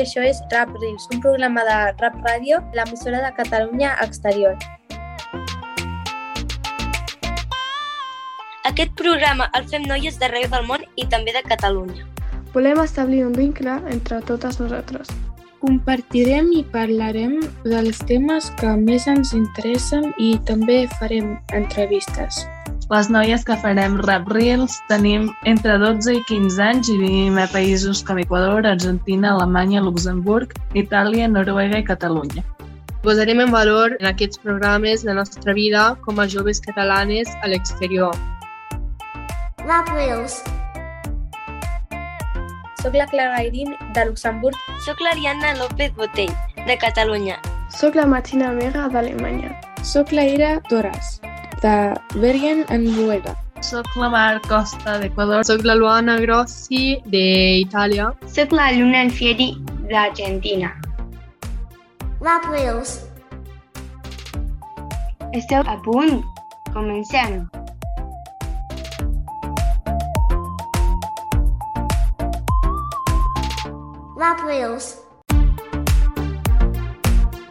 Això és Rap Reels, un programa de rap ràdio, l'emissora de Catalunya Exterior. Aquest programa el fem noies d'arreu del món i també de Catalunya. Volem establir un vincle entre totes nosaltres. Compartirem i parlarem dels temes que més ens interessen i també farem entrevistes. Les noies que farem Rap Reels tenim entre 12 i 15 anys i vivim a països com Equador, Argentina, Alemanya, Luxemburg, Itàlia, Noruega i Catalunya. Posarem en valor en aquests programes la nostra vida com a joves catalanes a l'exterior. Love Wheels. Soc la Clara Irín, de Luxemburg. Soc l'Ariadna López Botell, de Catalunya. Soc la Martina Mega d'Alemanya. Soc la Ira Doras, de Bergen en Noruega. Soc la Mar Costa d'Equador. Soc la Luana Grossi d'Itàlia. Soc la Luna Alfieri d'Argentina. Love Wheels. Esteu a punt? Comencem. Love Wheels.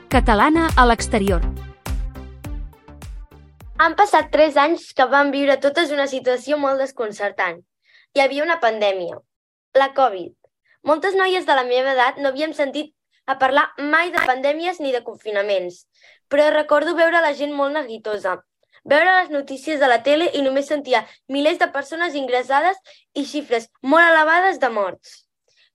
Catalana a l'exterior. Han passat tres anys que vam viure totes una situació molt desconcertant. Hi havia una pandèmia, la Covid. Moltes noies de la meva edat no havíem sentit a parlar mai de pandèmies ni de confinaments, però recordo veure la gent molt neguitosa, veure les notícies de la tele i només sentia milers de persones ingressades i xifres molt elevades de morts.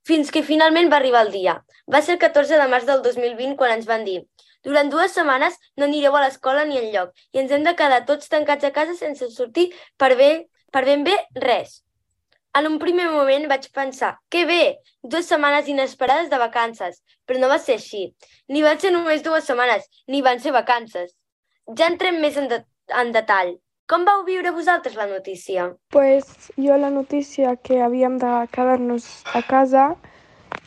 Fins que finalment va arribar el dia. Va ser el 14 de març del 2020 quan ens van dir durant dues setmanes no anireu a l'escola ni enlloc i ens hem de quedar tots tancats a casa sense sortir per, bé, per ben bé res. En un primer moment vaig pensar, que bé, dues setmanes inesperades de vacances, però no va ser així. Ni van ser només dues setmanes, ni van ser vacances. Ja entrem més en, de en detall. Com vau viure vosaltres la notícia? Pues jo la notícia que havíem de quedar-nos a casa,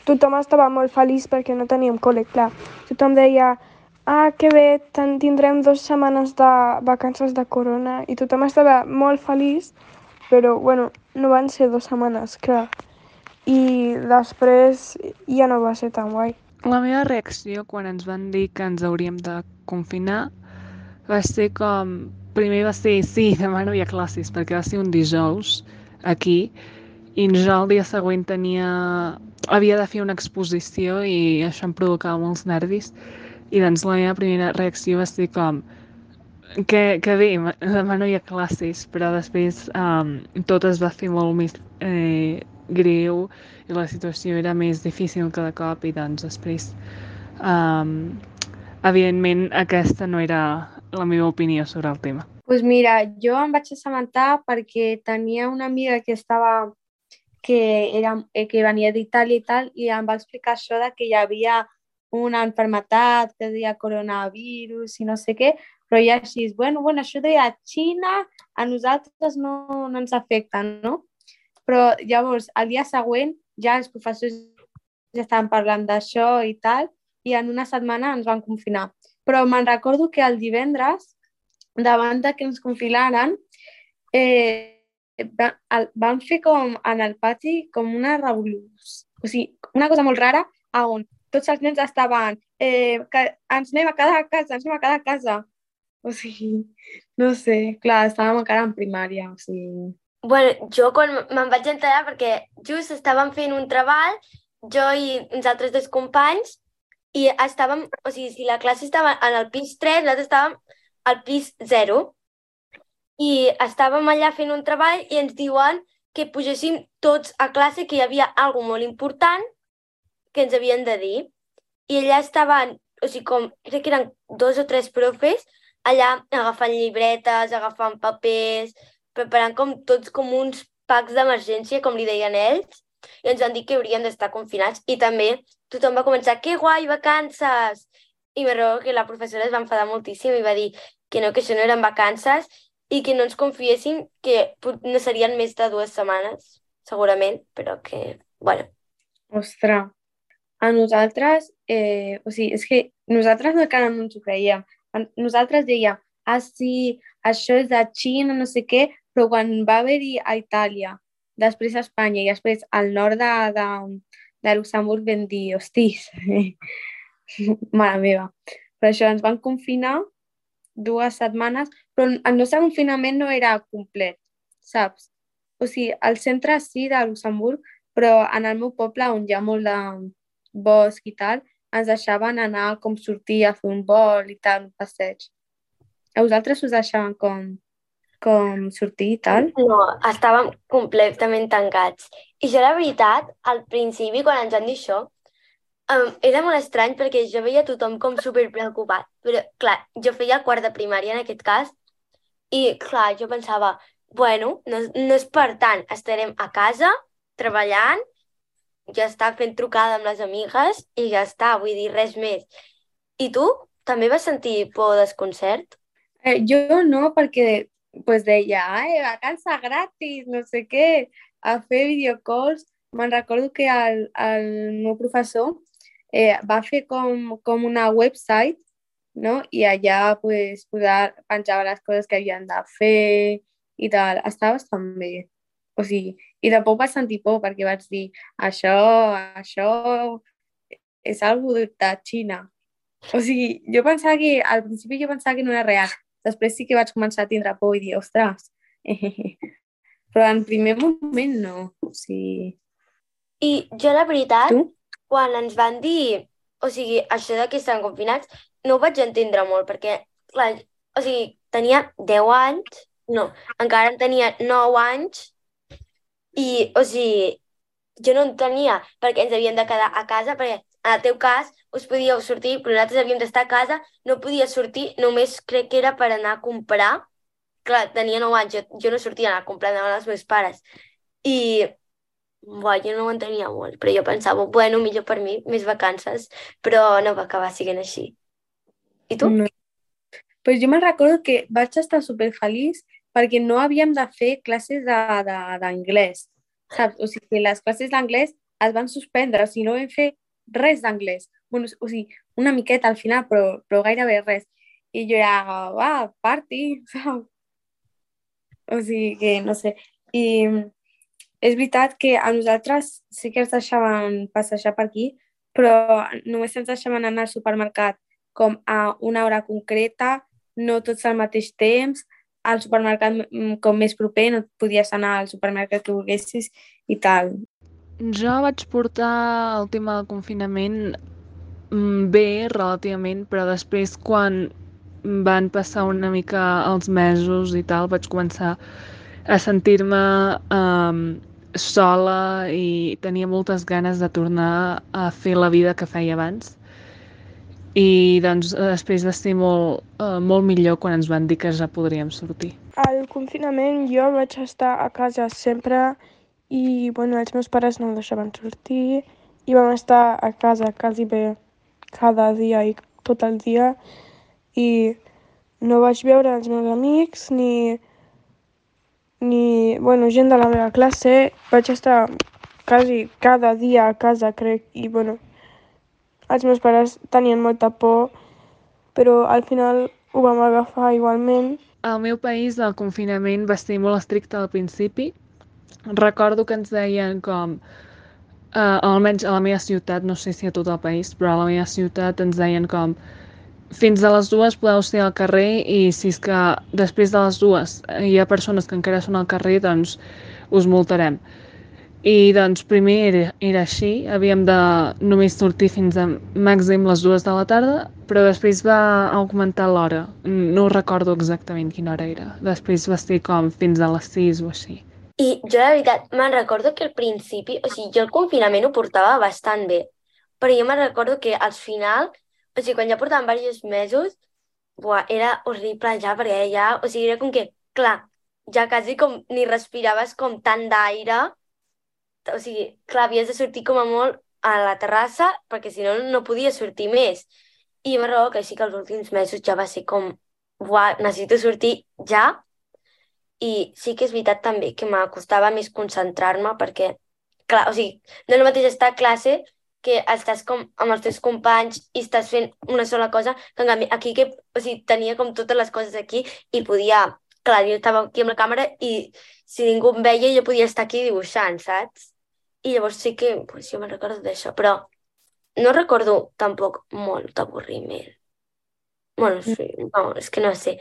tothom estava molt feliç perquè no teníem col·le, clar. Tothom deia, ah, que bé, tindrem dues setmanes de vacances de corona, i tothom estava molt feliç, però, bueno, no van ser dues setmanes, clar. I després ja no va ser tan guai. La meva reacció quan ens van dir que ens hauríem de confinar va ser com... Primer va ser, sí, demà no hi ha classes, perquè va ser un dijous aquí, i jo el dia següent tenia... havia de fer una exposició i això em provocava molts nervis, i doncs la meva primera reacció va ser com que, que bé, demà no hi ha classes, però després um, tot es va fer molt més eh, greu i la situació era més difícil cada cop i doncs després um, evidentment aquesta no era la meva opinió sobre el tema. pues mira, jo em vaig assabentar perquè tenia una amiga que estava que, era, eh, que venia d'Itàlia i tal, i em va explicar això de que hi havia una enfermetat que deia coronavirus i no sé què, però ja així, bueno, bueno, això deia Xina, a nosaltres no, no ens afecta, no? Però llavors, el dia següent, ja els professors ja estaven parlant d'això i tal, i en una setmana ens van confinar. Però me'n recordo que el divendres, davant de que ens confinaren, eh, van fer com en el pati com una revolució, o sigui, una cosa molt rara, on tots els nens estaven, eh, ens anem a cada casa, ens anem a cada casa. O sigui, no sé, clar, estàvem encara en primària, o sigui... Bueno, jo quan me'n vaig enterar perquè just estàvem fent un treball, jo i uns altres dos companys, i estàvem, o sigui, si la classe estava en el pis 3, nosaltres estàvem al pis 0. I estàvem allà fent un treball i ens diuen que pugéssim tots a classe, que hi havia alguna molt important que ens havien de dir. I allà estaven, o sigui, com, crec que eren dos o tres profes, allà agafant llibretes, agafant papers, preparant com tots com uns packs d'emergència, com li deien ells, i ens van dir que hauríem d'estar confinats. I també tothom va començar, que guai, vacances! I me recordo que la professora es va enfadar moltíssim i va dir que no, que això no eren vacances i que no ens confiéssim que no serien més de dues setmanes, segurament, però que, bueno. Ostres, a nosaltres, eh, o sigui, és que nosaltres encara no ens ho creiem. Nosaltres dèiem, ah, sí, això és de Xina, no sé què, però quan va haver-hi a Itàlia, després a Espanya i després al nord de, de, de Luxemburg vam dir, hostis, mare meva. Per això ens van confinar dues setmanes, però el nostre confinament no era complet, saps? O sigui, al centre sí de Luxemburg, però en el meu poble, on hi ha molt de bosc i tal, ens deixaven anar com sortir a fer un vol i tal, un passeig. A vosaltres us deixaven com, com sortir i tal? No, estàvem completament tancats. I jo, la veritat, al principi, quan ens van dir això, um, era molt estrany perquè jo veia tothom com super preocupat. Però, clar, jo feia quart de primària en aquest cas i, clar, jo pensava, bueno, no, no és per tant, estarem a casa treballant, ja està fent trucada amb les amigues i ja està, vull dir, res més. I tu també vas sentir por desconcert? Eh, jo no, perquè pues deia, ai, vacança gratis, no sé què, a fer videocalls. Me'n recordo que el, el meu professor eh, va fer com, com una website no? i allà pues, posar, penjava les coses que havien de fer i tal. Estava bastant bé. O sigui, i de poc vaig sentir por perquè vaig dir això, això és algo de Xina. O sigui, jo pensava que, al principi jo pensava que no era real. Després sí que vaig començar a tindre por i dir, ostres, però en primer moment no. O sigui... I jo, la veritat, tu? quan ens van dir, o sigui, això de que estan confinats, no ho vaig entendre molt, perquè, clar, o sigui, tenia 10 anys, no, encara en tenia 9 anys, i, o sigui, jo no entenia perquè ens havíem de quedar a casa, perquè en el teu cas us podíeu sortir, però nosaltres havíem d'estar a casa, no podia sortir, només crec que era per anar a comprar. Clar, tenia 9 anys, jo, jo no sortia a anar a comprar, anaven els meus pares. I Buah, jo no ho entenia molt, però jo pensava, bueno, millor per mi, més vacances, però no va acabar sent així. I tu? No. Pues jo me'n recordo que vaig estar super feliç perquè no havíem de fer classes d'anglès, saps? O sigui, les classes d'anglès es van suspendre, o sigui, no vam fer res d'anglès. Bueno, o sigui, una miqueta al final, però, però gairebé res. I jo ja, va, party, saps? O sigui que, no sé. I és veritat que a nosaltres sí que ens deixaven passejar per aquí, però només ens deixaven anar al supermercat com a una hora concreta, no tots al mateix temps, al supermercat mm, com més proper, no podies anar al supermercat que volguessis i tal. Jo vaig portar el tema del confinament mm, bé, relativament, però després quan van passar una mica els mesos i tal, vaig començar a sentir-me um, sola i tenia moltes ganes de tornar a fer la vida que feia abans. I doncs després va ser molt, uh, molt millor quan ens van dir que ja podríem sortir. Al confinament jo vaig estar a casa sempre i bueno, els meus pares no em deixaven sortir i vam estar a casa quasi bé cada dia i tot el dia i no vaig veure els meus amics ni ni, bueno, gent de la meva classe. Vaig estar quasi cada dia a casa, crec, i, bueno, els meus pares tenien molta por, però al final ho vam agafar igualment. Al meu país el confinament va ser molt estricte al principi. Recordo que ens deien com, uh, almenys a la meva ciutat, no sé si a tot el país, però a la meva ciutat ens deien com fins a les dues podeu ser al carrer i si és que després de les dues hi ha persones que encara són al carrer, doncs us multarem. I doncs primer era, era així, havíem de només sortir fins a màxim les dues de la tarda, però després va augmentar l'hora. No recordo exactament quina hora era. Després va ser com fins a les sis o així. I jo, la veritat, me'n recordo que al principi, o sigui, jo el confinament ho portava bastant bé, però jo me'n recordo que al final, o sigui, quan ja portàvem diversos mesos, buah, era horrible ja, perquè ja, o sigui, era com que, clar, ja quasi com ni respiraves com tant d'aire, o sigui, clar, havies de sortir com a molt a la terrassa, perquè si no, no podia sortir més. I me'n recordo que sí que els últims mesos ja va ser com, buah, necessito sortir ja, i sí que és veritat també que m'acostava més concentrar-me perquè, clar, o sigui, no és el mateix estar a classe que estàs com amb els teus companys i estàs fent una sola cosa, que en canvi aquí que, o sigui, tenia com totes les coses aquí i podia, clar, jo estava aquí amb la càmera i si ningú em veia jo podia estar aquí dibuixant, saps? I llavors sí que, pues, jo me'n recordo d'això, però no recordo tampoc molt d'avorriment. Bueno, sí, no, és que no sé.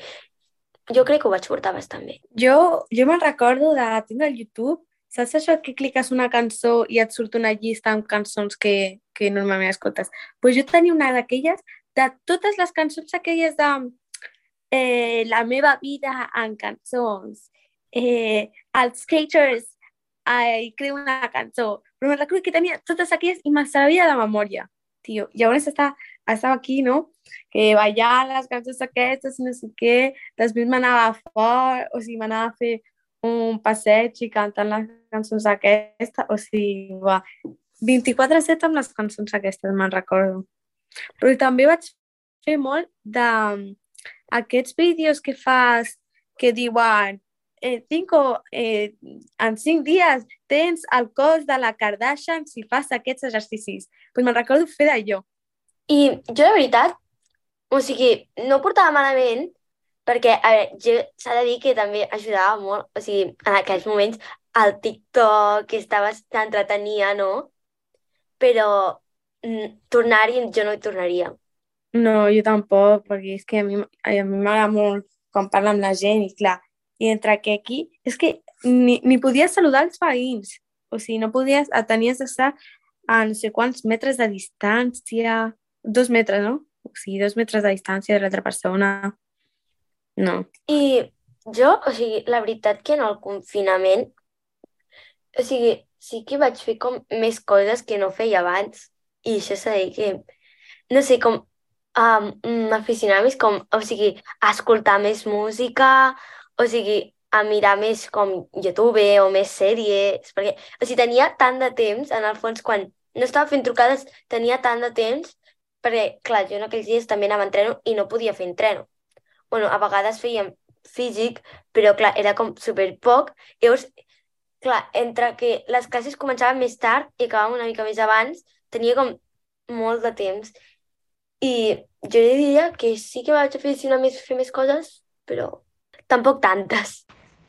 Jo crec que ho vaig portar bastant bé. Jo, jo me'n recordo de tindre el YouTube, saps això que cliques una cançó i et surt una llista amb cançons que, que normalment escoltes? Doncs pues jo tenia una d'aquelles, de totes les cançons aquelles de eh, la meva vida en cançons, eh, els skaters, eh, creu una cançó, però me'n recordo que tenia totes aquelles i me'n sabia de memòria, tio. Llavors estava, estava aquí, no? que ballar les cançons aquestes, no sé què, després m'anava fort, o sigui, m'anava a fer un passeig i cantant les cançons aquestes, o sigui, va, 24-7 amb les cançons aquestes, me'n recordo. Però també vaig fer molt de aquests vídeos que fas que diuen eh, cinco, eh, en cinc dies tens el cos de la Kardashian si fas aquests exercicis. Doncs pues me'n recordo fer d'allò. I jo, de veritat, o sigui, no portava malament, perquè, a veure, s'ha de dir que també ajudava molt, o sigui, en aquells moments, el TikTok, estava entretenia, no? Però mm, tornar-hi jo no hi tornaria. No, jo tampoc, perquè és que a mi a mi m'agrada molt quan parla amb la gent i clar, i entre que aquí, és que ni, ni podies saludar els veïns, o sigui, no podies, tenies d'estar a no sé quants metres de distància, dos metres, no? O sigui, dos metres de distància de l'altra persona. No. I jo, o sigui, la veritat que en el confinament, o sigui, sí que vaig fer com més coses que no feia abans. I això s'ha de dir que, no sé, com um, m'aficionava més com, o sigui, a escoltar més música, o sigui, a mirar més com YouTube o més sèries, perquè, o sigui, tenia tant de temps, en el fons, quan no estava fent trucades, tenia tant de temps perquè, clar, jo en aquells dies també anava a entreno i no podia fer entreno. bueno, a vegades fèiem físic, però clar, era com super poc. Llavors, clar, entre que les classes començaven més tard i acabàvem una mica més abans, tenia com molt de temps. I jo diria que sí que vaig aficionar més fer més coses, però tampoc tantes.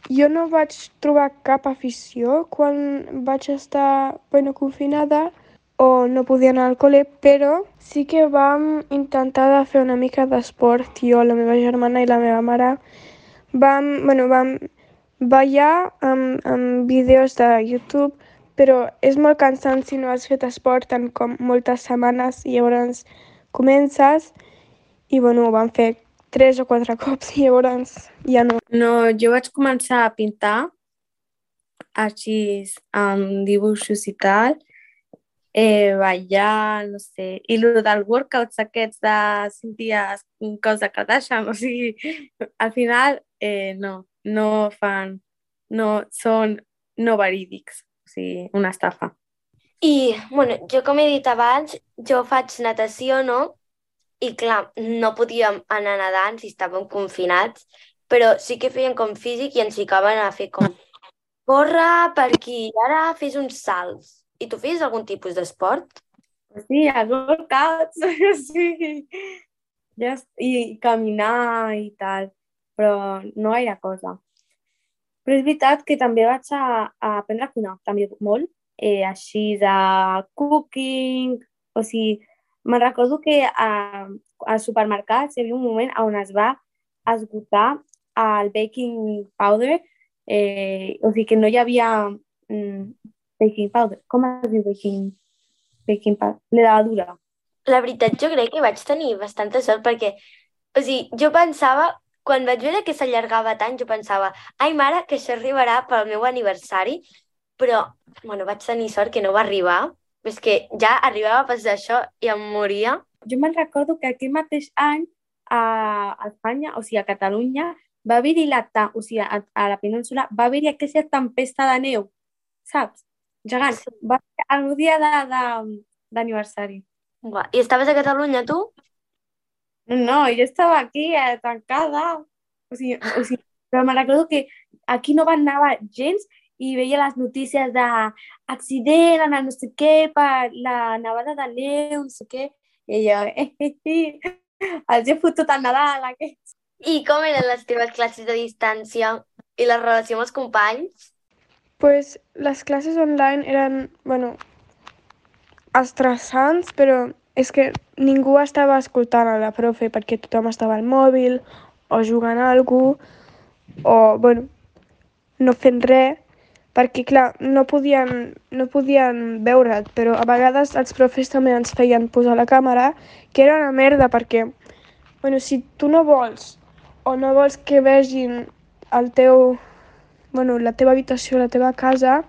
Jo no vaig trobar cap afició quan vaig estar bueno, confinada o no podia anar al col·le, però sí que vam intentar de fer una mica d'esport, jo, la meva germana i la meva mare. Vam, bueno, vam ballar amb, amb vídeos de YouTube, però és molt cansant si no has fet esport en com moltes setmanes i llavors comences i bueno, ho vam fer tres o quatre cops i llavors ja no. No, jo vaig començar a pintar així amb dibuixos i tal eh, ballar, no sé, i el dels workouts aquests de cinc dies, un cos de Kardashian, o sigui, al final eh, no, no fan, no són no verídics, o sigui, una estafa. I, bueno, jo com he dit abans, jo faig natació, no? I clar, no podíem anar nedant si estàvem confinats, però sí que feien com físic i ens ficaven a fer com corre per aquí ara fes uns salts i tu feies algun tipus d'esport? Sí, els workouts, sí. Ja, I caminar i tal, però no gaire cosa. Però és veritat que també vaig a, a aprendre a cuinar, també molt, eh, així de cooking, o sigui, Me'n recordo que a, als supermercats hi havia un moment on es va esgotar el baking powder, eh, o sigui que no hi havia mm, baking powder. Com es diu baking, baking powder? Levadura. La veritat, jo crec que vaig tenir bastanta sort perquè, o sigui, jo pensava, quan vaig veure que s'allargava tant, jo pensava, ai mare, que això arribarà pel meu aniversari, però, bueno, vaig tenir sort que no va arribar, és que ja arribava a passar això i em moria. Jo me'n recordo que aquell mateix any a Espanya, o sigui, a Catalunya, va haver-hi la, o sigui, a, a la península, va haver-hi aquesta tempesta de neu, saps? Gegant. Va ser el dia d'aniversari. I estaves a Catalunya, tu? No, no, jo estava aquí eh, tancada. O sigui, o sigui, però me'n recordo que aquí no van anar gens i veia les notícies d'accident en el no sé què per la nevada de neu, no sé què. I jo, eh, eh, eh, els he fotut el Nadal, aquests. I com eren les teves classes de distància i la relació amb els companys? Pues les classes online eren, bueno, estressants, però és que ningú estava escoltant a la profe perquè tothom estava al mòbil o jugant a alguna o, bueno, no fent res, perquè, clar, no podien, no podien veure't, però a vegades els profes també ens feien posar la càmera, que era una merda perquè, bueno, si tu no vols o no vols que vegin el teu, bueno, la teva habitació, la teva casa,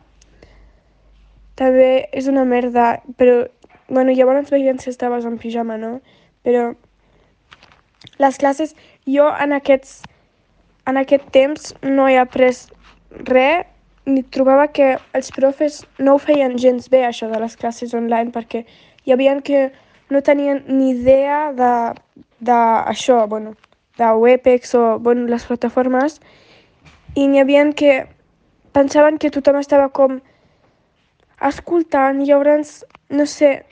també és una merda, però, bueno, llavors veien si estaves en pijama, no? Però les classes, jo en aquests, en aquest temps no he après res, trobava que els profes no ho feien gens bé, això de les classes online, perquè hi havia que no tenien ni idea de, de això, bueno, de Webex o bueno, les plataformes, i n'hi havia que pensaven que tothom estava com escoltant, i llavors, no sé,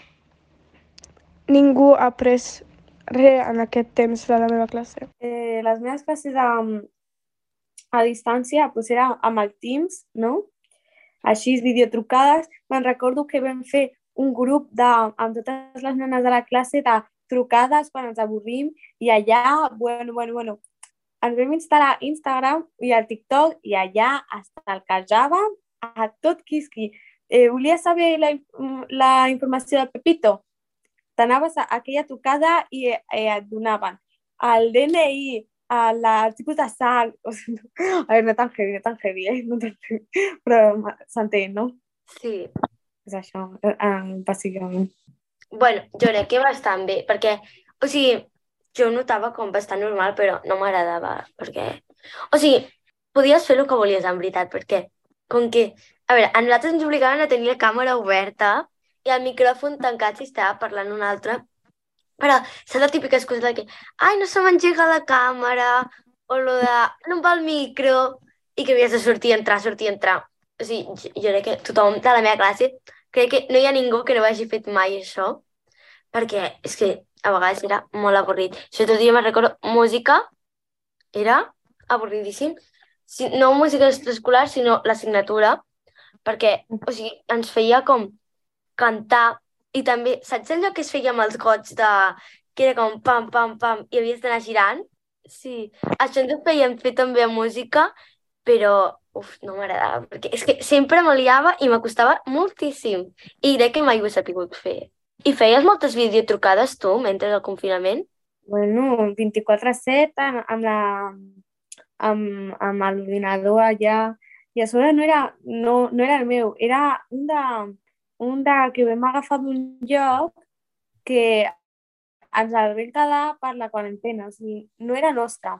ningú ha après res en aquest temps de la meva classe. Eh, les meves classes a, a distància pues era amb el Teams, no? Així, videotrucades. Me'n recordo que vam fer un grup de, amb totes les nenes de la classe de trucades quan ens avorrim i allà, bueno, bueno, bueno, ens vam instal·lar Instagram i el TikTok i allà estalquejàvem a tot quisqui. Eh, volia saber la, inf- la informació de Pepito? T'anaves a aquella trucada i eh, et donaven el DNI, a la tipus de sang... O sigui, a veure, no tan heavy, no tan heavy, eh? No tan heavy, però s'entén, no? Sí. És això, eh, bàsicament. bueno, jo crec que bastant bé, perquè, o sigui, jo notava com bastant normal, però no m'agradava, perquè... O sigui, podies fer el que volies, en veritat, perquè, com que... A veure, a nosaltres ens obligaven a tenir la càmera oberta i el micròfon tancat si estava parlant un altre, però saps la típica excusa de que ai, no se m'engega la càmera, o lo de no em va el micro, i que havies de sortir, entrar, sortir, entrar. O sigui, jo, crec que tothom de la meva classe, crec que no hi ha ningú que no hagi fet mai això, perquè és que a vegades era molt avorrit. Sobretot jo me'n recordo, música era avorridíssim. Si, no música extraescolar, sinó l'assignatura, perquè, o sigui, ens feia com cantar i també, saps allò que es feia amb els gots de... que era com pam, pam, pam, i havies d'anar girant? Sí, això ens ho feien fer també a música, però, uf, no m'agradava, perquè és que sempre me liava i m'acostava moltíssim. I crec que mai ho he sabut fer. I feies moltes videotrucades tu, mentre el confinament? Bueno, 24-7 amb, amb la amb, amb l'ordinador allà i a sobre no era, no, no era el meu, era un de, un de que vam agafar d'un lloc que ens el vam quedar per la quarantena, o sigui, no era nostre.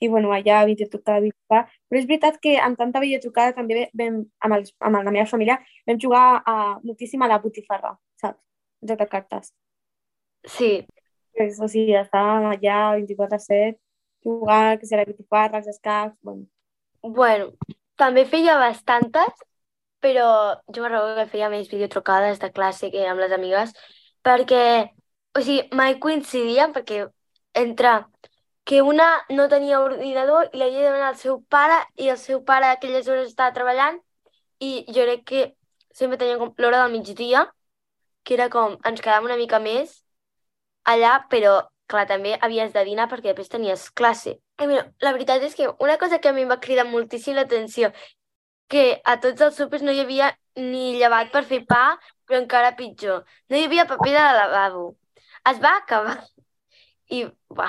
I bueno, allà videotrucada, videotrucada. Però és veritat que amb tanta videotrucada també vam, amb, els, amb la meva família vam jugar a, moltíssim a la botifarra, saps? Joc de cartes. Sí. Pues, o sigui, estàvem allà 24-7 jugant, que si a la botifarra, els escacs, bueno. Bueno, també feia bastantes, però jo me recordo que feia més videotrucades de classe que amb les amigues, perquè, o sigui, mai coincidíem, perquè entre que una no tenia ordinador i l'havia de demanar al seu pare i el seu pare aquelles hores estava treballant i jo crec que sempre teníem com l'hora del migdia, que era com, ens quedàvem una mica més allà, però clar, també havies de dinar perquè després tenies classe. I mira, la veritat és que una cosa que a mi em va cridar moltíssim l'atenció, que a tots els súpers no hi havia ni llevat per fer pa, però encara pitjor. No hi havia paper de lavabo. Es va acabar. I, va.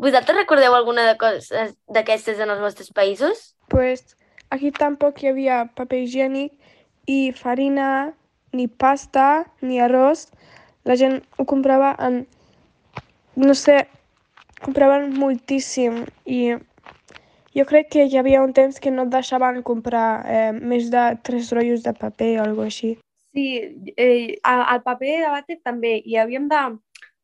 Vosaltres recordeu alguna de coses d'aquestes en els vostres països? Pues aquí tampoc hi havia paper higiènic i farina, ni pasta, ni arròs. La gent ho comprava en, no sé, compraven moltíssim i jo crec que hi havia un temps que no et deixaven comprar eh, més de tres rotllos de paper o alguna així. Sí, eh, al paper de vàter també i havíem de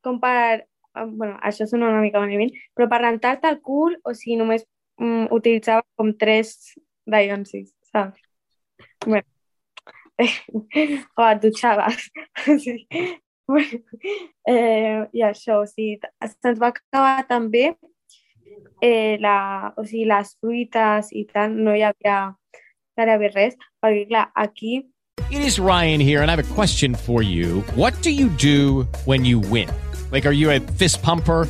comprar, eh, bueno, això sona una mica malament, però per rentar-te el cul, o sigui, només mm, utilitzava com tres dionsis, saps? Bueno, o et dutxaves. sí. Bueno, eh, I això, o sigui, se'ns va acabar també eh, la, o sigui, les fruites i no hi havia res, perquè clar, aquí It is Ryan here, and I have a question for you. What do you do when you win? Like, are you a fist pumper?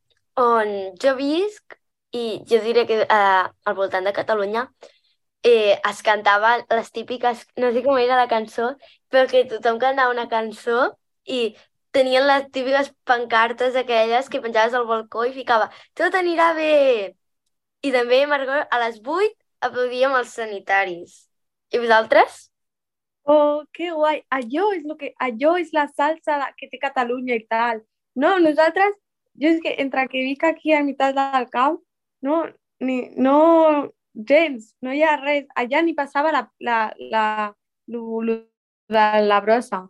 on jo visc, i jo diré que eh, al voltant de Catalunya, eh, es cantava les típiques, no sé com era la cançó, però que tothom cantava una cançó i tenien les típiques pancartes aquelles que penjaves al balcó i ficava tot anirà bé. I també, Margot, a les 8 aplaudíem els sanitaris. I vosaltres? Oh, que guai! Allò és, lo que, allò és la salsa que té Catalunya i tal. No, nosaltres, jo és que entre que vic aquí a meitat del camp, no, ni, no, gens, no hi ha res. Allà ni passava la, la, la, lo, lo de la brossa.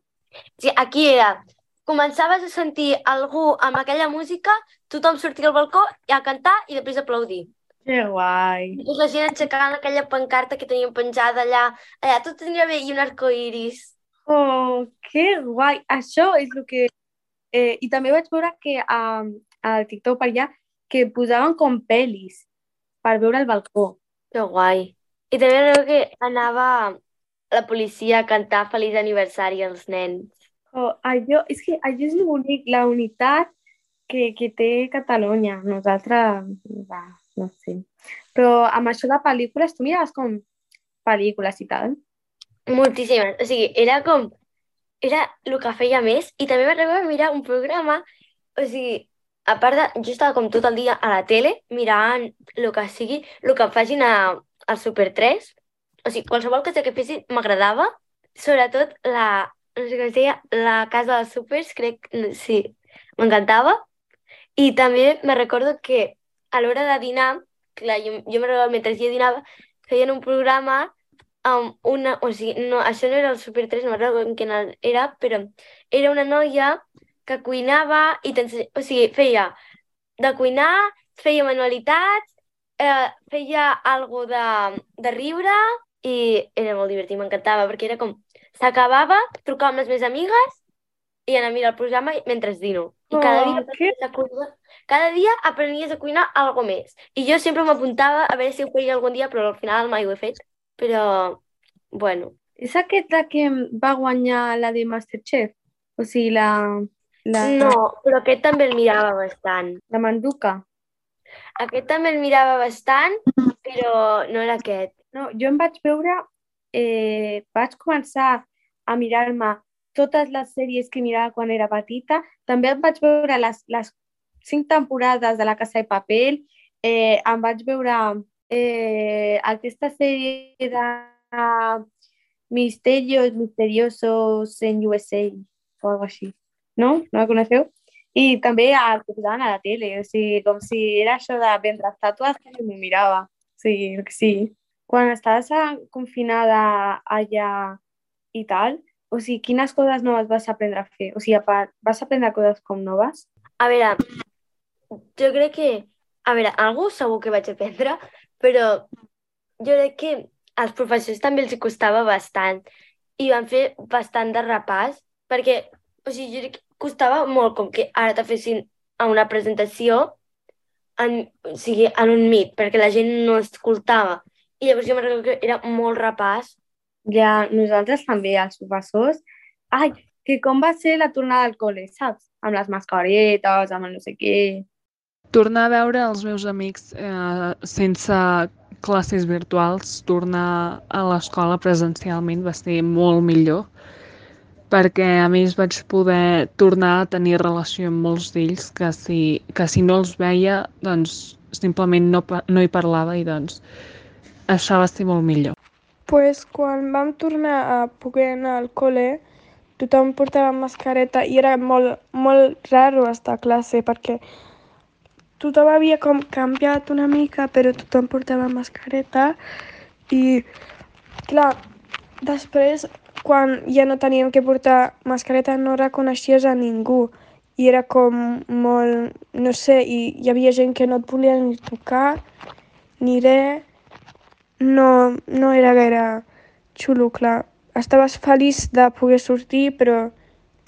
Sí, aquí era, començaves a sentir algú amb aquella música, tothom sortia al balcó i a cantar i després aplaudir. Que guai! I la gent aixecant aquella pancarta que teníem penjada allà, allà tot anirà bé i un arco iris. Oh, que guai! Això és el que... Eh, I també vaig veure que a, al TikTok per allà que posaven com pel·lis per veure el balcó. Que guai. I també recordo que anava la policia a cantar feliç aniversari als nens. Oh, allò, és que allò és el bonic, la unitat que, que té Catalunya. Nosaltres, va, no sé. Però amb això de pel·lícules, tu miraves com pel·lícules i tal? Moltíssimes. O sigui, era com... Era el que feia més i també me recordo mirar un programa, o sigui, a part de... Jo estava com tot el dia a la tele mirant el que sigui, el que facin a, al Super 3. O sigui, qualsevol cosa que fessin m'agradava. Sobretot la... No sé com es deia, la Casa dels Supers, crec... Sí, m'encantava. I també me recordo que a l'hora de dinar, clar, jo, jo me recordo mentre jo dinava, feien un programa amb una... O sigui, no, això no era el Super 3, no recordo en quin era, però era una noia que cuinava i o sigui, feia de cuinar, feia manualitats, eh, feia algo de, de riure i era molt divertit, m'encantava, perquè era com... S'acabava, trucava amb les meves amigues i anar a mirar el programa mentre dino. I cada dia, Oh, que- a cuinar, cada dia aprenies a cuinar algo més. I jo sempre m'apuntava a veure si ho feia algun dia, però al final mai ho he fet. Però, bueno, És aquesta que va guanyar la de Masterchef? O sigui, la... la no, però aquest també el mirava bastant. La manduca. Aquest també el mirava bastant, però no era aquest. No, jo em vaig veure... Eh, vaig començar a mirar-me totes les sèries que mirava quan era petita. També em vaig veure les, les cinc temporades de La Casa de Papel. Eh, em vaig veure eh, aquesta sèrie de Misterios Misteriosos en USA o algo així. No? No la coneixeu? I també el que posaven a la tele, o sigui, com si era això de vendre estàtues que m'ho mirava. O sigui, que sí. Quan confinada allà i tal, o sigui, quines coses noves vas aprendre a fer? O sigui, a part, vas aprendre coses com noves? A veure, jo crec que... A veure, algú segur que vaig aprendre, però jo crec que als professors també els costava bastant i van fer bastant de repàs perquè, o sigui, jo crec que costava molt com que ara te fessin a una presentació en, o sigui, en un mit, perquè la gent no escoltava. I llavors jo recordo que era molt repàs. Ja, nosaltres també, els professors. Ai, que com va ser la tornada al col·le, saps? Amb les mascaretes, amb no sé què. Tornar a veure els meus amics eh, sense classes virtuals, tornar a l'escola presencialment va ser molt millor perquè a més vaig poder tornar a tenir relació amb molts d'ells que si, que si no els veia doncs simplement no, no hi parlava i doncs això va ser molt millor. pues quan vam tornar a poder anar al col·le, tothom portava mascareta i era molt, molt raro estar a classe perquè tothom havia com canviat una mica, però tothom portava mascareta i, clar, després, quan ja no teníem que portar mascareta, no reconeixies a ningú i era com molt, no sé, i hi havia gent que no et volia ni tocar ni res. No, no era gaire xulo, clar. Estaves feliç de poder sortir, però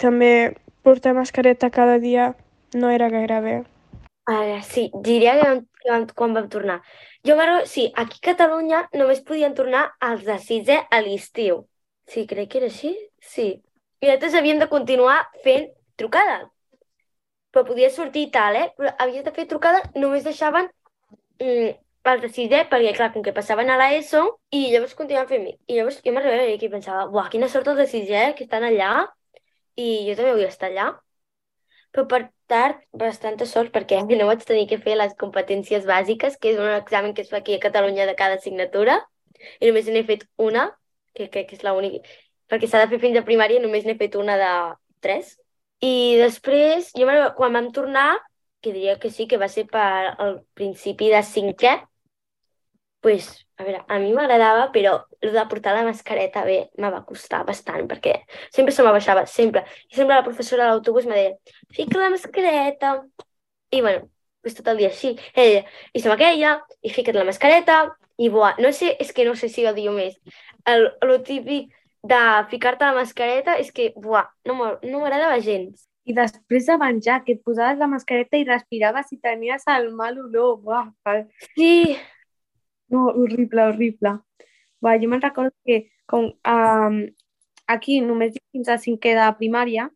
també portar mascareta cada dia no era gaire bé. Ara, sí, diria que, vam, que vam, quan vam tornar. Jo me'n sí, aquí a Catalunya només podien tornar els de sisè a l'estiu. Sí, crec que era així, sí. I nosaltres havíem de continuar fent trucada. Però podia sortir i tal, eh? Però havies de fer trucada, només deixaven mm, els de sisè, perquè clar, com que passaven a l'ESO, i llavors continuaven fent mit. I llavors jo m'arribava i pensava, buah, quina sort els de sisè que estan allà, i jo també vull estar allà. Però per tard, bastanta sort, perquè no vaig tenir que fer les competències bàsiques, que és un examen que es fa aquí a Catalunya de cada assignatura, i només n'he fet una, que crec que és l'única, perquè s'ha de fer fins a primària, només n'he fet una de tres. I després, jo quan vam tornar, que diria que sí, que va ser per al principi de cinquè, pues, a veure, a mi m'agradava, però el de portar la mascareta bé me va costar bastant, perquè sempre se m'abaixava, sempre. I sempre la professora a l'autobús me deia, fica la mascareta. I bueno, pues tot el dia així. Ella, i se m'aqueia, i fica't la mascareta, i buah, no sé, és que no sé si odio més. El, el típic de ficar-te la mascareta és que, buah, no m'ha- no m'agradava gens. I després de menjar, que et posaves la mascareta i respiraves i tenies el mal olor. Buah, Sí, no, horrible, horrible. Buah, jo me'n recordo que com um, aquí només fins a cinquè de primària,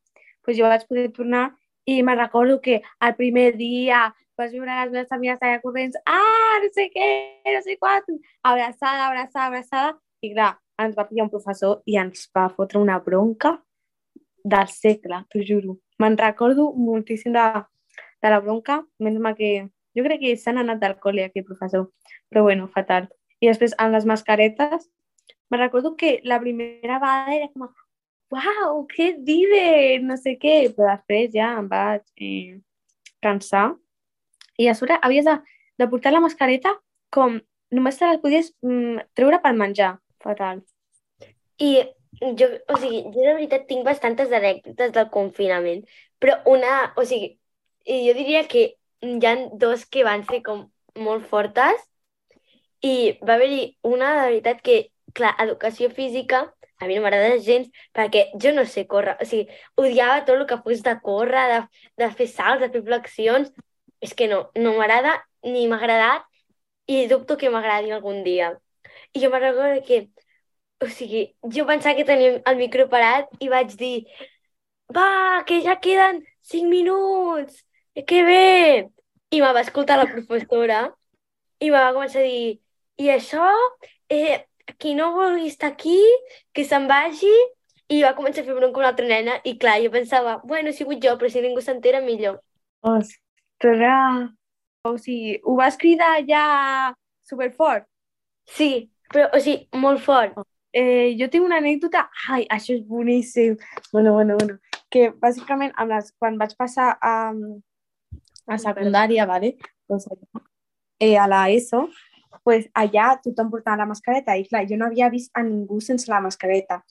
pues jo vaig poder tornar i me'n recordo que el primer dia vas veure les meves amigues allà corrents, ah, no sé què, no sé quant, abraçada, abraçada, abraçada, i clar, ens va pillar un professor i ens va fotre una bronca del segle, t'ho juro. Me'n recordo moltíssim de, de la bronca, menys mal que jo crec que s'han anat del col·le aquell professor, però bueno, fatal. I després amb les mascaretes, me recordo que la primera vegada era com, uau, què dive, no sé què, però després ja em vaig eh, cansar. I a sobre havies de, de portar la mascareta com només te la podies mm, treure per menjar, fatal. I jo, o sigui, jo de veritat tinc bastantes anècdotes del confinament, però una, o sigui, jo diria que hi ha dos que van ser com molt fortes i va haver-hi una de veritat que, clar, educació física a mi no m'agrada gens perquè jo no sé córrer, o sigui, odiava tot el que fos de córrer, de, de fer salts, de fer flexions, és que no, no m'agrada ni m'ha agradat i dubto que m'agradi algun dia. I jo recordo que o sigui, jo pensava que teníem el micro parat i vaig dir va, que ja queden cinc minuts, que bé! I me va escoltar la professora i me va començar a dir i això, eh, qui no vulgui estar aquí, que se'n vagi, i va començar a fer bronca una altra nena, i clar, jo pensava, bueno, he sigut jo, però si ningú s'entera, millor. Ostres! O sigui, ho vas cridar ja superfort? Sí, però, o sigui, molt fort. Eh, jo tinc una anècdota, ai, això és boníssim. Bueno, bueno, bueno. Que bàsicament amb les, quan vaig passar a, a secundària, vale? doncs, eh, a la ESO, pues allà tothom portava la mascareta i clar, jo no havia vist a ningú sense la mascareta.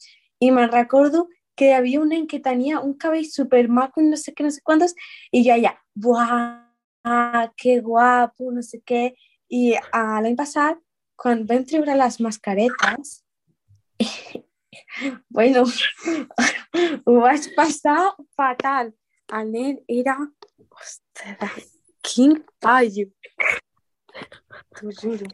I me'n recordo que hi havia un nen que tenia un cabell super maco i no sé què, no sé quantos, i jo allà, buah, que guapo, no sé què. I uh, l'any passat, quan vam treure les mascaretes, bueno, ho vaig passar fatal. El nen era... Quin paio! T'ho juro.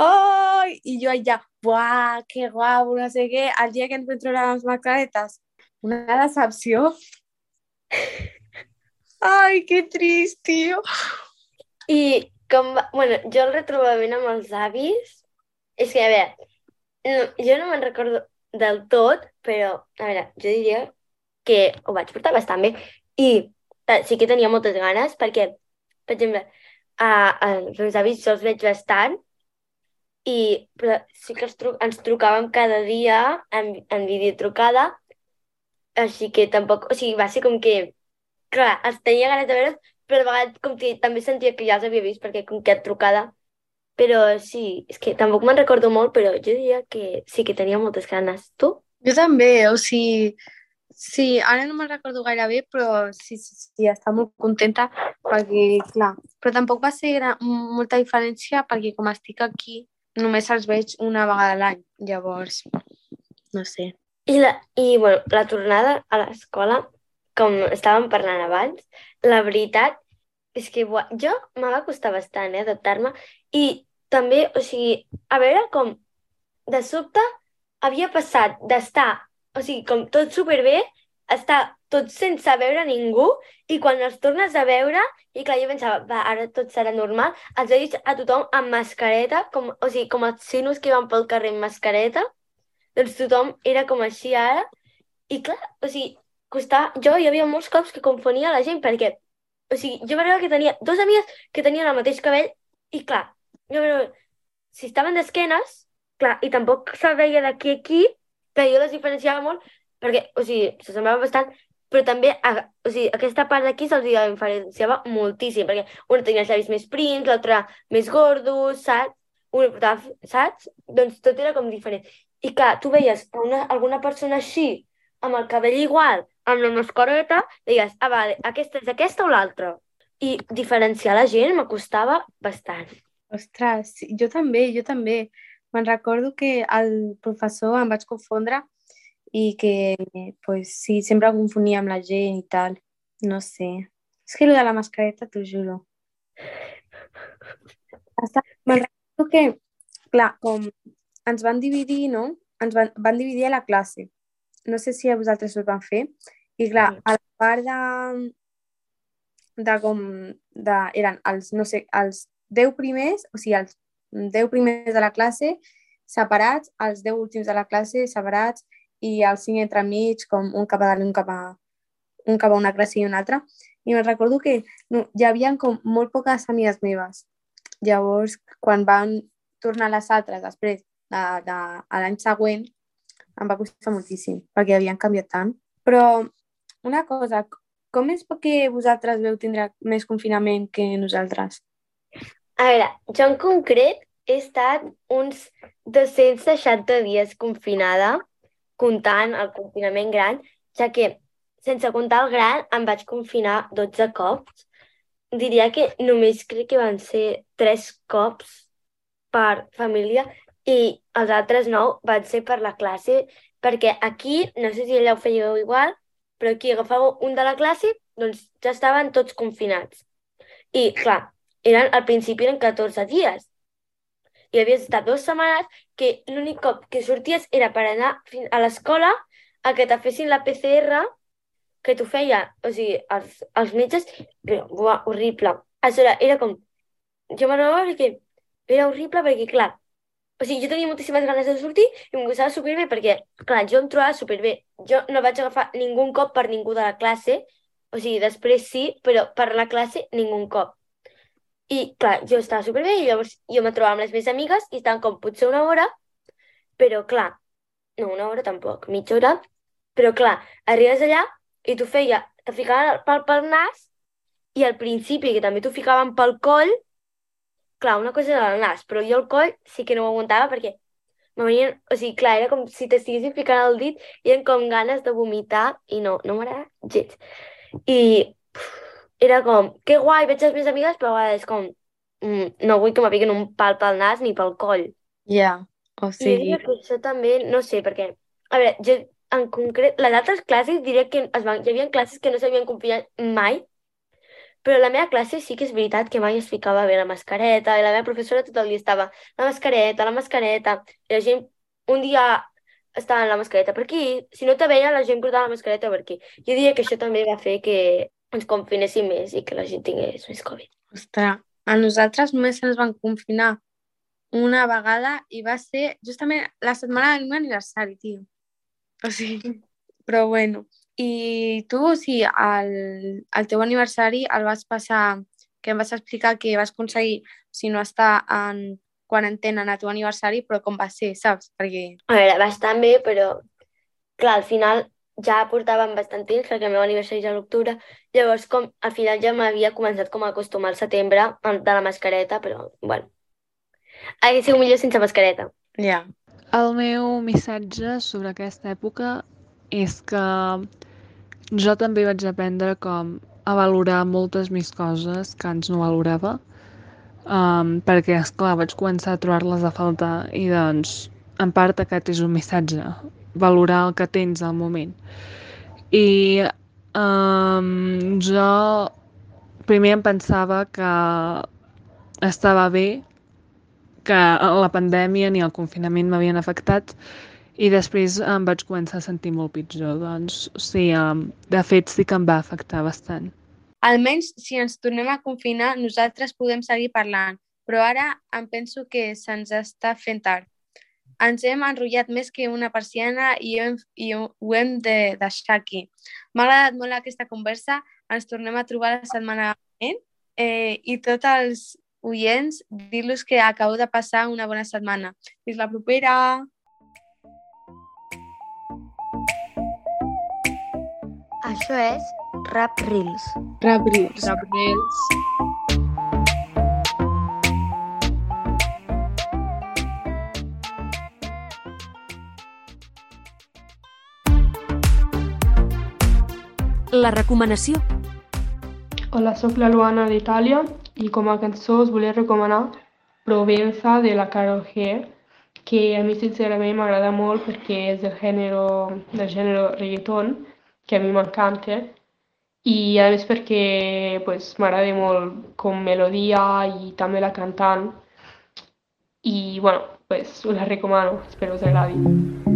Ai, i jo allà, buah, que guapo, no sé què. El dia que treure les mascaretes, una decepció. Ai, que trist, tio. I com. Bueno, jo el retrobament amb els avis... És que, a veure, no, jo no me'n recordo del tot, però, a veure, jo diria que ho vaig portar bastant bé. I sí que tenia moltes ganes, perquè, per exemple, a, a els meus avis jo els veig bastant, i però sí que tru ens trucàvem cada dia en, en videotrucada, així que tampoc, o sigui, va ser com que, clar, els tenia ganes de veure'ls, però a vegades com que també sentia que ja els havia vist, perquè com que et trucada però sí, és que tampoc me'n recordo molt, però jo diria que sí que tenia moltes ganes. Tu? Jo també, o sigui, sí, ara no me'n recordo gaire bé, però sí, sí, sí, està molt contenta perquè, clar, però tampoc va ser gran, molta diferència perquè com estic aquí només els veig una vegada a l'any, llavors, no sé. I, la, i bueno, la tornada a l'escola, com estàvem parlant abans, la veritat és que buah, jo me va costar bastant eh, adaptar-me i també, o sigui, a veure com de sobte havia passat d'estar, o sigui, com tot superbé, estar tot sense veure ningú i quan els tornes a veure, i clar, jo pensava, va, ara tot serà normal, els veig a tothom amb mascareta, com, o sigui, com els sinos que van pel carrer amb mascareta, doncs tothom era com així ara, i clar, o sigui, costava, jo hi havia molts cops que confonia la gent perquè, o sigui, jo veure que tenia dos amigues que tenien el mateix cabell i clar, jo però, si estaven d'esquenes, clar, i tampoc se veia d'aquí a aquí, que jo les diferenciava molt, perquè, o sigui, s'assemblaven bastant, però també, a, o sigui, aquesta part d'aquí se'ls diferenciava moltíssim, perquè una tenia els llavis més prims, l'altra més gordos, saps? Una portava, saps? Doncs tot era com diferent. I clar, tu veies una, alguna persona així, amb el cabell igual, amb la mascareta, deies, ah, vale, aquesta és aquesta o l'altra. I diferenciar la gent m'acostava bastant. Ostres, jo també, jo també. Me'n recordo que el professor em vaig confondre i que, pues, sí, sempre confonia amb la gent i tal. No sé. És que el de la mascareta, t'ho juro. Me'n recordo que, clar, com ens van dividir, no? Ens van, van dividir a la classe. No sé si a vosaltres us van fer. I clar, a la part de, de com, de, eren els, no sé, els 10 primers, o sigui, els 10 primers de la classe separats, els 10 últims de la classe separats i els 5 entremig, com un cap a dalt i un cap a, un cap a una classe i una altra. I me'n recordo que no, hi havia com molt poques amigues meves. Llavors, quan van tornar les altres després de, de, a l'any següent, em va costar moltíssim, perquè havien canviat tant. Però una cosa, com és que vosaltres veu tindre més confinament que nosaltres? A veure, jo en concret he estat uns 260 dies confinada, comptant el confinament gran, ja que, sense comptar el gran, em vaig confinar 12 cops. Diria que només crec que van ser 3 cops per família i els altres 9 van ser per la classe, perquè aquí, no sé si allà ho fèieu igual, però aquí agafàveu un de la classe, doncs ja estaven tots confinats. I, clar, eren, al principi eren 14 dies. I havies estat dues setmanes que l'únic cop que sorties era per anar a l'escola a que te fessin la PCR que t'ho feia, o sigui, els, els metges, però, buah, horrible. Aleshores, era com... Jo me'n perquè era horrible perquè, clar, o sigui, jo tenia moltíssimes ganes de sortir i em gustava superbé perquè, clar, jo em trobava superbé. Jo no vaig agafar ningú cop per ningú de la classe, o sigui, després sí, però per la classe ningú cop. I, clar, jo estava superbé i llavors jo me trobava amb les meves amigues i estaven com potser una hora, però, clar, no, una hora tampoc, mitja hora, però, clar, arribes allà i t'ho feia, te ficaven el pal pel nas i al principi, que també t'ho ficaven pel coll, clar, una cosa era el nas, però jo el coll sí que no ho aguantava perquè me venien, o sigui, clar, era com si t'estiguessin ficant el dit i eren com ganes de vomitar i no, no m'agrada gens. I uf, era com, que guai, veig les meves amigues, però a vegades com, mm, no vull que me piquen un pal pel nas ni pel coll. Ja, yeah. o I sigui... diria que això també, no sé, perquè, a veure, jo en concret, les altres classes diria que es van, hi havia classes que no s'havien confinat mai, però la meva classe sí que és veritat que mai es ficava bé la mascareta i la meva professora tot el dia estava la mascareta, la mascareta, i la gent un dia estava amb la mascareta per aquí, si no te veia la gent portava la mascareta per aquí. Jo diria que això també va fer que ens confinéssim més i que la gent tingués més Covid. Ostres, a nosaltres només ens van confinar una vegada i va ser justament la setmana del meu aniversari, tio. O sigui, però bueno. I tu, o sigui, el, el teu aniversari el vas passar, que em vas explicar que vas aconseguir, si no estar en quarantena en el teu aniversari, però com va ser, saps? Perquè... A veure, bastant bé, però clar, al final ja portàvem bastant temps, perquè el meu aniversari és a l'octubre, llavors com al final ja m'havia començat com a acostumar al setembre amb- de la mascareta, però bueno, hauria sigut millor sense mascareta. Ja. Yeah. El meu missatge sobre aquesta època és que jo també vaig aprendre com a valorar moltes més coses que abans no valorava, um, perquè, esclar, vaig començar a trobar-les a faltar i, doncs, en part aquest és un missatge, valorar el que tens al moment. I um, jo primer em pensava que estava bé, que la pandèmia ni el confinament m'havien afectat i després em vaig començar a sentir molt pitjor. Doncs sí, um, de fet sí que em va afectar bastant. Almenys si ens tornem a confinar, nosaltres podem seguir parlant, però ara em penso que se'ns està fent tard. Ens hem enrotllat més que una persiana i, hem, i ho, ho hem de deixar aquí. M'ha agradat molt aquesta conversa, ens tornem a trobar la setmana vinent eh, i tots els oients, dir-los que acabo de passar una bona setmana. Fins la propera! Això és Rap Reels. Rap Reels. Rap Reels. La recomanació. Hola, sóc la Luana d'Itàlia i com a cançó us volia recomanar Provenza de la Karol G, que a mi sincerament m'agrada molt perquè és del gènere, del gènere reggaeton, que a mi m'encanta, i a més perquè pues, m'agrada molt com melodia i també la cantant, i bueno, pues, us la recomano, espero us agradi.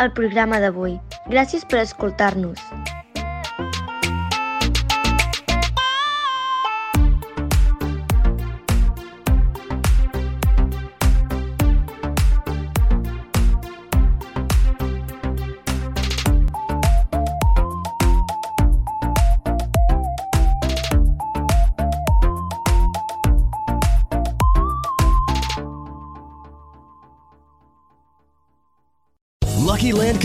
El programa d'avui. Gràcies per escoltar-nos.